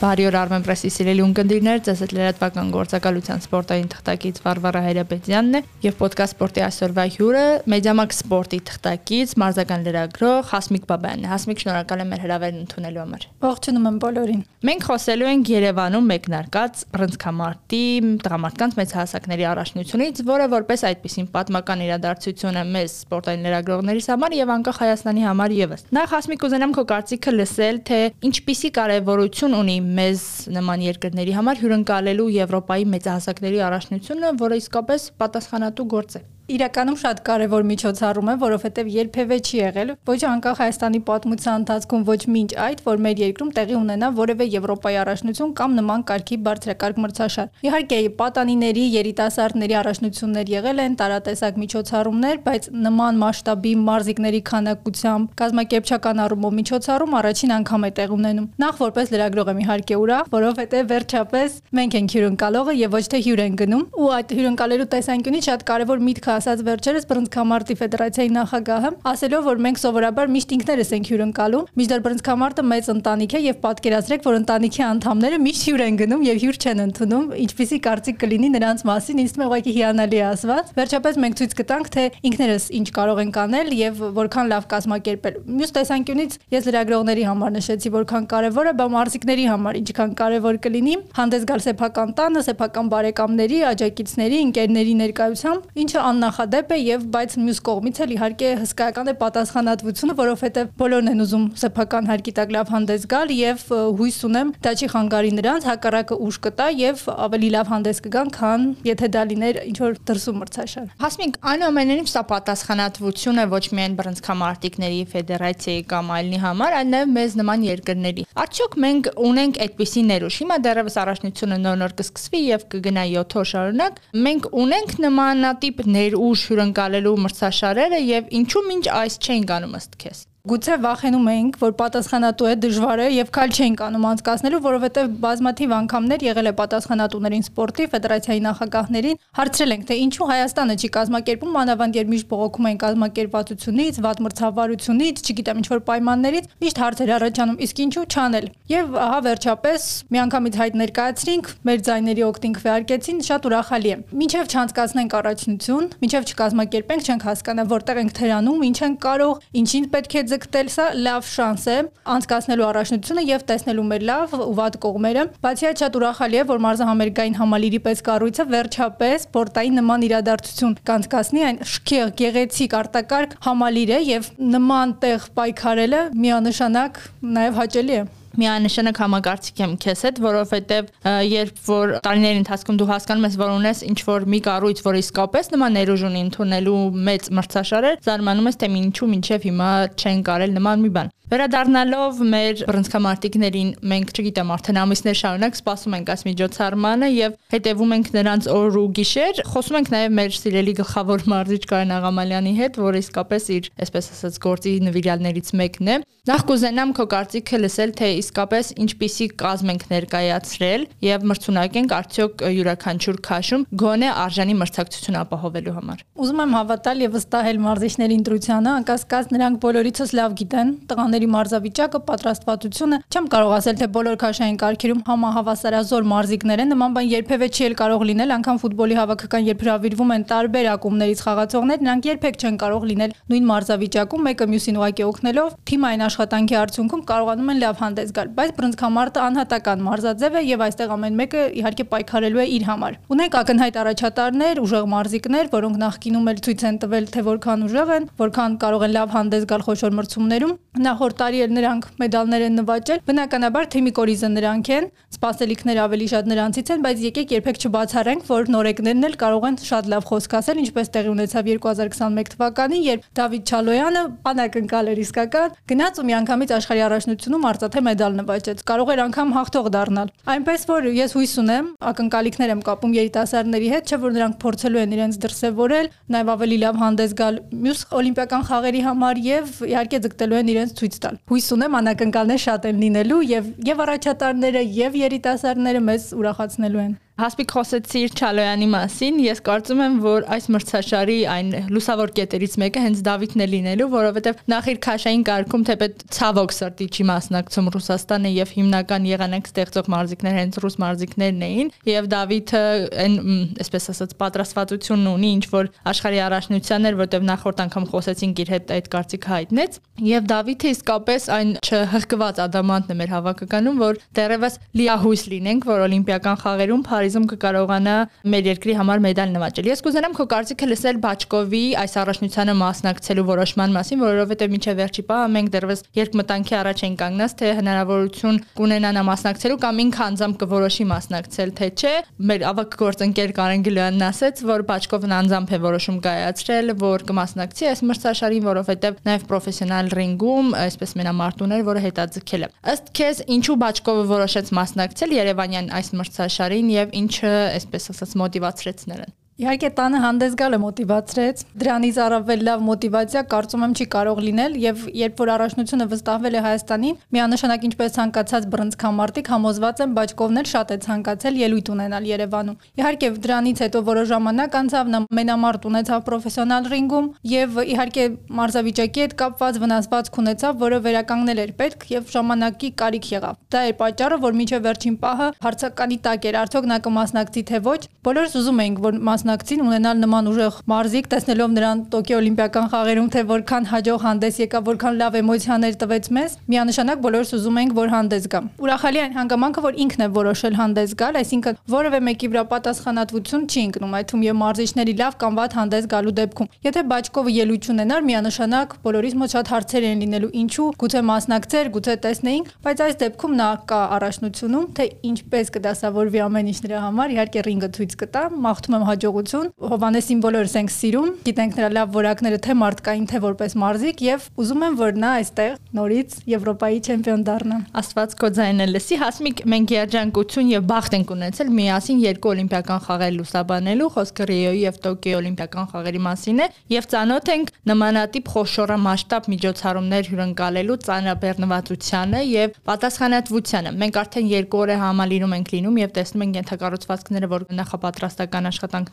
Բարի օր Armen Press-ի սիրելի ունկնդիրներ, ձեզ հետ լրատվական գործակալության սպորտային թղթակից Վարվարա Հայրապետյանն է եւ ոդկաստ սպորտի այսօրվա հյուրը Մեդիամաքս սպորտի թղթակից մարզական լրագրող Հասմիկ Բաբյանն է։ Հասմիկ, շնորհակալ եմ մեր հրավերն ընդունելու համար։ Ողջունում եմ բոլորին։ Մենք խոսելու ենք Երևանում մեկնարկած բռնցքամարտի տղամարդկանց մեծ հասակների առաջնությունից, որը որպես այդպեսին պատմական իրադարձություն է մեզ սպորտային լրագրողներիս համար եւ անկախ Հայաստանի համար եւս։ Նախ Հասմիկ ուզենամ քո կարծիքը լսել, թե ինչպիսի կարեւորություն ունի մեզ նման երկրների համար հյուրընկալելու Եվրոպայի մեծահասակների առաջնությունը, որը իսկապես պատասխանատու գործ է իրականում շատ կարևոր միջոցառում է, որովհետև երբևէ չի եղել ոչ անկախ Հայաստանի պատմության ընթացքում ոչ մինչ այդ, որ մեր երկրում տեղի ունենա որևէ Եվրոպայի առաջնություն կամ նման կարգի բարձրակարգ մրցաշար։ Իհարկե, պատանիների, երիտասարդների առաջնություններ եղել են, տարատեսակ միջոցառումներ, բայց նման մասշտաբի մարզիկների քանակությամբ կազմակերպչական առումով միջոցառում առաջին անգամ է տեղ ունենում։ Նախ որպես լրագրող եմ իհարկե ուրախ, որովհետև վերջապես մենք ենք հյուրընկալողը եւ ոչ թե հյուր են գնում։ Ու այդ հյուրընկալելու տեսանկյունից շատ կարևոր միտք ասաց վերջերս բռնցքամարտի ֆեդերացիայի նախագահը, ասելով, որ մենք սովորաբար միշտ ինքներս ենք հյուրընկալում, միշտ բռնցքամարտը մեծ ընտանիք է եւ պատկերացրեք, որ ընտանիքի անդամները միշտ հյուր են գնում եւ հյուր չեն ընդունում, ինչպիսի կարծիք կլինի նրանց մասին, ինձ թվում է ուղղակի հիանալի ասված։ Վերջապես մենք ցույց կտանք, թե ինքներս ինչ կարող ենք անել եւ որքան լավ կազմակերպել։ Մյուս տեսանկյունից ես լրագրողների համար նշեցի, որքան կարեւոր է, բայց մարզիկների համար ինչքան կարեւոր կլինի հանդես գալ սեփական տանը, սեփական բարեկամների, աջակիցների, ընկերների ներկայությամբ, ինչը աննա նախադեպ է եւ բայց մյուս կողմից էլ իհարկե հսկայական է պատասխանատվությունը, որովհետեւ բոլորն են ուզում սեփական հարկի տակ լավ հանդես գալ եւ հույս ունեմ դա չի խանգարի նրանց, հակառակը ուժ կտա եւ ավելի լավ հանդես կգան, քան եթե դա լիներ ինչ որ դրսում մրցաշար։ Հասմիկ, այնուամենայնիվ սա պատասխանատվություն է ոչ միայն բռնցքամարտիկների ֆեդերացիայի կամ այլնի համար, այլ նաեւ մեզ նման երկրների։ Արդյոք մենք ունենք այդպիսի ներուժ։ Հիմա դեռևս առաջնությունը նոր-նոր կսկսվի եւ կգնա 7 օր շարունակ։ Մենք ունենք նմանատիպ ներ ուժ հյուրընկալելու մրցաշարերը եւ ինչու մինչ այս չէին գանում ըստ քեզ Գուցե վախենում էինք, որ պատասխանատու է դժվար է եւ քալ չենք անում անցկացնելու, որովհետեւ բազմաթիվ անգամներ եղել է պատասխանատուներին սպորտի ֆեդերացիայի նախագահներին, հարցրել ենք, թե ինչու Հայաստանը չի կազմակերպում, մանավանդ երբ միշտ բողոքում են կազմակերպվածությունից, վատ մրցավարությունից, չգիտեմ, ինչ որ պայմաններից, միշտ հարցեր առաջանում, իսկ ինչու չանել։ Եվ ահա վերջապես միանգամից հայտ ներկայացրինք, մեր ձայների օգտին քվեարկեցին, շատ ուրախալի է։ Մինչև չանցկացնենք առաջնություն, մինչև չկազմակերպենք, չենք հասկանա որտեղ ենք թերանում, ինչ ենք կարող, ինչին պետք է ձգտել, սա լավ շանս է անցկացնելու առաջնությունը եւ տեսնելու մեր լավ ու վատ կողմերը։ Բացի այդ շատ ուրախալի է, որ մարզահամերգային համալիրի պես կառույցը վերջապես սպորտային նման իրադարձություն կանցկացնի, այն շքեղ, գեղեցիկ արտակարգ համալիր է եւ նման տեղ պայքարելը միանշանակ նաեւ հաճելի է միանշանակ համակարծիք եմ քեզ հետ, որովհետև երբ որ տարիների ընթացքում դու հասկանում ես, որ ունես ինչ որ մի կառույց, որը իսկապես նման ներուժ ունի ընդունելու մեծ մրցաշարեր, զարմանում ես թե ինչու մինչև հիմա չեն կարել նման մի բան։ Վերադառնալով մեր բռնցքամարտիկներին, մենք չգիտեմ, արդեն ամիսներ շարունակ սպասում ենք այս միջոցառմանը եւ հետեւում ենք նրանց օր ու գիշեր։ Խոսում ենք նաեւ մեր սիրելի գլխավոր մարզիչ Կարեն Աղամալյանի հետ, որը իսկապես իր, այսպես ասած, գործի նվիրալներից մեկն է։ Նախ կուզենամ քո կարծիքը լսել, թե իսկապես ինչպիսի կազմ ենք ներկայացրել եւ մրցունակենք արդյոք յուրաքանչյուր քաշում գոնե արժանի մրցակցություն ապահովելու համար։ Ուզում եմ հավատալ եւ վստահել մարզիչների ընտրությանը, անկասկած նրանք բոլորիցս լավ գիտեն տղաների մարզավիճակը, պատրաստվածությունը։ Չեմ կարող ասել, թե բոլոր քաշային կարգերում համահավասարազոր մարզիկներ են, նման բան երբևէ չի էլ կարող լինել, անգամ ֆուտբոլի հավաքական երբ հravirվում են տարբեր ակումբներից խաղացողներ, նրանք երբեք չեն կարող լինել նույն մարզավիճակում, մեկը մյուսին ուղակի օգնելով, թիմային աշխատանքի արդյունքում կարողանում են լավ հանդես գալ, բայց բռնցքամարտը անհատական մարզաձև է եւ այստեղ ամեն մեկը իհարկե պայքարելու է իր համար։ Ունենք ակնհայտ առաջատարներ, ուժեղ մարզիկներ, որոնք նախկինում էլ ցույց են տվել, թե որքան ուժեղ են, որքան կարող են լավ հանդես գալ խոշոր մրցումներում։ Նախորդ տարի էլ նրանք մեդալներ են նվաճել։ Բնականաբար թիմի կորիզը նրանք են, սպասելիքները ավելի շատ նրանցից են, բայց եկեք երբեք չբացառենք, որ նորեկներն էլ կարող են շատ լավ խոսք ասել, ինչպես տեղի ունեցավ 2021 թվականին, երբ Դավիթ Չալոյանը անակնկալ էր իսկական, գնաց ու միանգամից աշխարհի առաջնությունում արծաթե մեդալ նվաճեց։ Կարող էր անգամ հաղթող դառնալ։ Այնպես որ ես հույս ունեմ, ակնկալիքներ եմ կապում երիտասարդների հետ, չէ որ նրանք փորձելու են իրենց դրսևորել, նաև ավելի լավ հանդես գալ մյուս օլիմպիական խաղերի համար եւ իհարկե ձգտելու են իրենց ցույց տալ։ Հույս ունեմ անակնկալներ շատ են լինելու եւ եւ առաջատարները եւ երիտասարդները մեզ ուրախացնելու են։ Հասպիկ խոսեցիր Չալոյանի մասին, ես կարծում եմ, որ այս մրցաշարի այն լուսավոր կետերից մեկը հենց Դավիթն է լինելու, որովհետև նախ իր քաշային կարգում թեպետ ցավոք սրտի չի մասնակցում Ռուսաստանը եւ հիմնական եղանակ ստեղծող մարզիկներ հենց ռուս մարզիկներն էին եւ Դավիթը այն այսպես ասած պատրաստվածությունն ունի ինչ որ աշխարհի առաջնությունն էր, որտեղ նախորդ անգամ խոսեցինք իր հետ այդ կարծիքը հայտնեց եւ Դավիթը իսկապես այն չհղկված ադամանտն է մեր հավաքականում, որ դեռևս լիահույս լինենք, որ օլիմպիական խաղերում Փարիզում կկարողանա մեր երկրի համար մեդալ նվաճել։ Ես կուզենամ քո կարծիքը լսել Բաչկովի այս առաջնությանը մասնակցելու որոշման մասին, որովհետեւ միջև վերջի պահ մենք դեռևս երկմտանքի առաջ են կանգնած, թե հնարավորություն կունենա նա մասնակցելու կամ ինքը անձամբ կորոշի մասնակցել, թե չէ։ Մեր ավակ գործընկեր Կարեն Գիլյանն ասաց, որ Բաչկովն անձամբ է որոշում կայացրել, որ կմասնակցի այս մրցաշարին, որովհետեւ նաև պրոֆեսիոնալ ռինգում այսպես մենամարտուներ, որը հետաձգել է։ Ըստ քեզ ինչու Բաչկովը որոշեց մասնակցել Երևանյան այս մրցաշարին եւ ինչը, այսպես ասած, մոտիվացրեց նրան։ Իհարկե տանը հանդես գալը մոտիվացրեց։ Դրանից առավել լավ մոտիվացիա կարծում եմ չի կարող լինել եւ երբ որ առաջնությունը վստահվել է Հայաստանին, միանշանակ ինչպես ցանկացած բռնցքամարտիկ համոզված եմ Բաչկովն էլ շատ է ցանկացել ելույթ ունենալ Երևանում։ Իհարկե դրանից հետո որոշ ժամանակ անցավ նա մենամարտ ունեցավ պրոֆեսիոնալ ռինգում եւ իհարկե մարզավիճակի հետ կապված վնասվածք ունեցավ, որը վերականգնել էր պետք եւ ժամանակի կարիք եղավ։ Դա էր պատճառը, որ միջև վերջին պահը հարցականի տակ էր, արդյոք նա կմասնակցի թե ոչ։ Բոլորս ուզում էինք, որ մաս մասնակցին ունենալ նման ուժեղ մարզիկ, տեսնելով նրան Տոկիո օլիմպիական խաղերում, թե որքան հաջող հանդես եկավ, որքան լավ էմոցիաներ տվեց մեզ, միանշանակ բոլորս ուզում ենք, որ հանդես գա։ Ուրախալի այն հանգամանքը, որ ինքն է որոշել հանդես գալ, այսինքն որևէ մեկի վրա պատասխանատվություն չի ընկնում, այդ թվում եւ մարզիչների լավ կամ վատ հանդես գալու դեպքում։ Եթե Բաչկովը ելույթ ունենար, միանշանակ բոլորիս մոտ շատ հարցեր են լինելու, ինչու, գուցե մասնակցեր, գուցե տեսնեինք, բայց այս դեպքում նա կա առաջնությունում, թե ինչպես կդասավորվի ամեն ինչ նրա համար, իհարկե ռինգը ցույց կտա, մաղթում եմ հաջող հաջողություն։ Հովանեսին բոլորս ենք սիրում, գիտենք նրա լավ որակները թե մարդկային, թե որպես մարզիկ եւ ուզում եմ, որ նա այստեղ նորից Եվրոպայի չեմպիոն դառնա։ Աստված քո ձայնը լսի, հասմիկ մենք երջանկություն եւ բախտ ենք ունեցել միասին երկու օլիմպիական խաղեր լուսաբանելու, խոսքը Ռիոյի եւ Տոկիո օլիմպիական խաղերի մասին է եւ ծանոթ ենք նմանատիպ խոշորը մասշտաբ միջոցառումներ հյուրընկալելու ծանրաբեռնվածությանը եւ պատասխանատվությանը։ Մենք արդեն երկու օր է համալիրում ենք լինում եւ տեսնում ենք ենթակառուցվածքները, որ նախապատրաստական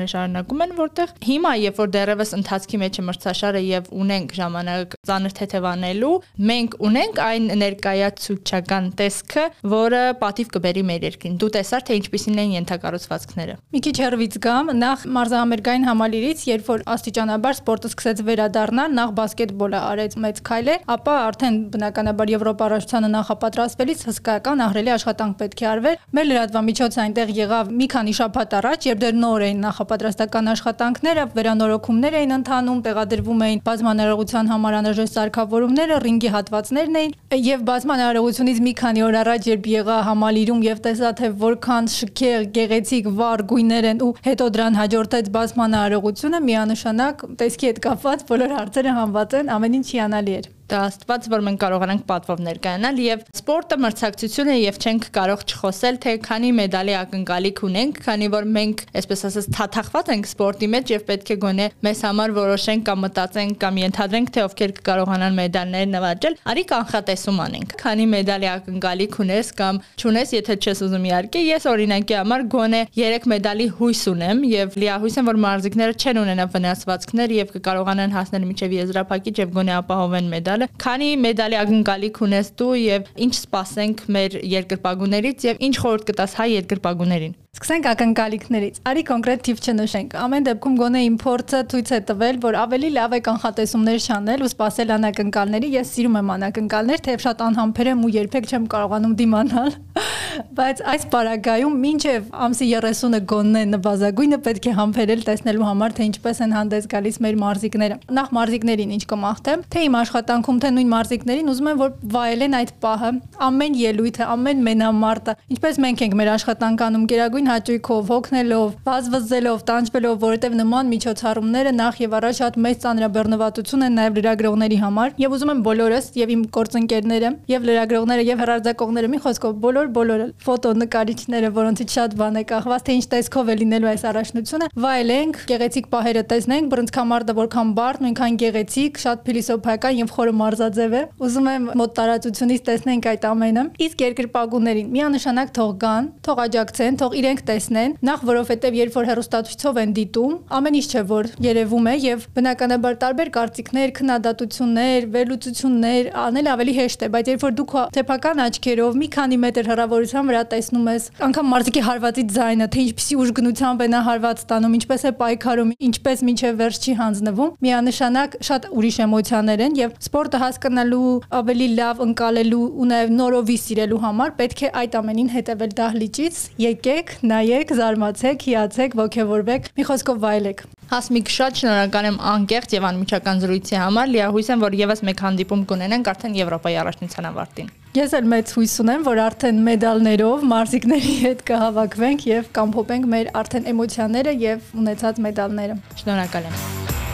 աշխատանքները շարունակում են, որտեղ հիմա, երբ որ դեռևս ընթացքի մեջ է մրցաշարը եւ ունենք ժամանակ ծանր թեթևանելու, մենք ունենք այն ներկայացուցչական տեսքը, որը պատիվ կբերի մեր երկրին։ Դու տեսար թե ինչպիսին են ենթակառուցվածքները։ Մի քիչ հերվից գամ, նախ մարզահամերգային համալիրից, երբ որ աստիճանաբար սպորտը սկսեց վերադառնալ, նախ բասկետբոլը արեց մեծ քայլեր, ապա արդեն բնականաբար Եվրոպա առաջությանը նախապատրաստվելիս հսկայական ահռելի աշխատանք պետք է արվեր։ Մեր լրատվամիջոցը այնտեղ եղավ մի քանի շաբաթ առաջ, երբ դեռ նոր էին նախապատրաստական աշխատանքները, վերանորոգումներ էին ընթանում, տեղադրվում էին բազմանարողության համար անհրաժեշտ սարքավորումները, ռինգի հատվածներն էին եւ բազմանարողությունից մի քանի օր առաջ երբ եղա համալիրում եւ տեսա թե որքան շքեղ, գեղեցիկ, վառ գույներ են ու հետո դրան հաջորդեց բազմանարողությունը, միանշանակ տեսքի հետ կապված բոլոր հարցերը համված են, ամեն ինչ հիանալի էր դա աստված որ մենք կարողանանք պատվով ներկայանալ եւ սպորտը մրցակցություն է եւ չենք կարող չխոսել թե քանի մեդալի ակնկալիք ունենք, քանի որ մենք այսպես ասած թաթախված ենք սպորտի մեջ եւ պետք է գոնե մեզ համար որոշենք կամ մտածենք կամ ենթադրենք թե ովքեր կկարողանան մեդալներ նվաճել, արի կանխատեսում անենք։ Քանի մեդալի ակնկալիք ունես կամ չունես, եթե չես ուզում իհարկե, ես օրինակի համար գոնե 3 մեդալի հույս ունեմ եւ լիահույս եմ որ մարզիկները չեն ունենա վնասվածքներ եւ կկարողանան հասնել միջև եզրափակիչ եւ գոնե ապահովեն մեդալ տալը։ Քանի մեդալի ակնկալիք ունես դու եւ ինչ սպասենք մեր երկրպագուներից եւ ինչ խորհուրդ կտաս հայ երկրպագուներին։ Սկսենք ակնկալիքներից։ Արի կոնկրետ թիվ չնշենք։ Ամեն դեպքում գոնե իմ փորձը ցույց է տվել, որ ավելի լավ է կանխատեսումներ շանել ու սпасել անակնկալների։ Ես սիրում եմ անակնկալներ, թեև շատ անհամբեր եմ ու երբեք չեմ կարողանում դիմանալ։ Բայց այս պարագայում մինչև ամսի 30-ը գոնե նվազագույնը պետք է համբերել տեսնելու համար, թե ինչպես են հանդես գալիս մեր մարզիկները։ Նախ մարզիկներին ինչ կմաղթեմ, թե իմ աշխատանքում, թե նույն մարզիկներին ուզում եմ, որ վայելեն այդ պահը, ամեն ելույթը, ամեն մենամարտը, ինչպես մենք ենք մեր աշխատանքանում գերագույն հաճույքով, հոգնելով, վազվզելով, տանջվելով, որովհետև նման միջոցառումները նախ եւ առաջ շատ մեծ ծանրաբեռնվածություն են նաեւ լրագրողների համար եւ ուզում եմ բոլորս եւ իմ գործընկերները եւ լրագրողները եւ հեռարձակողները մի խոսքով բոլոր բոլորը ֆոտո նկարիչները, որոնցից շատ բան է կախված, թե ինչ տեսքով է լինելու այս առաջնությունը, վայելենք, գեղեցիկ պահերը տեսնենք, բրոնզկամարտը որքան բարդ, նույնքան գեղեցիկ, շատ փիլիսոփայական եւ խորը մարզաձև է։ Ուզում եմ մոտ տարածությունից տեսնենք այդ ամենը։ Իսկ երկրպագուներին միանշանակ թող գան, թող աջակցեն, թող իրենց իրենք տեսնեն, նախ որովհետև երբ որ հերոստատուցով են դիտում, ամեն ինչ չէ որ երևում է եւ բնականաբար տարբեր կարծիքներ, քննադատություններ, վերլուծություններ անել ավելի հեշտ է, բայց երբ որ դու քո թեփական աչքերով մի քանի մետր հեռավորության վրա տեսնում ես, անգամ մարդիկի հարվածի ձայնը, թե ինչպիսի ուժգնությամբ է նա հարված ստանում, ինչպես է պայքարում, ինչպես մինչև վերջ չի հանձնվում, միանշանակ շատ ուրիշ էմոցիաներ են եւ սպորտը հասկանալու, ավելի լավ ընկալելու ու նաեւ նորովի սիրելու համար պետք է այդ ամենին հետևել դահլիճից, եկեք, նայեք, զարմացեք, հիացեք, ողջևորվեք, մի խոսքով վայելեք։ Հասմիկ շատ շնորհակալ եմ անկեղծ եւ անմիջական զրույցի համար։ Լիահույս եմ, որ եւս մեկ հանդիպում կունենանք արդեն Եվրոպայի առաջնության ավարտին։ Ես էլ մեծ հույս ունեմ, որ արդեն մեդալներով մարզիկների հետ կհավաքվենք եւ կամփոփենք մեր արդեն էմոցիաները եւ ունեցած մեդալները։ Շնորհակալ եմ։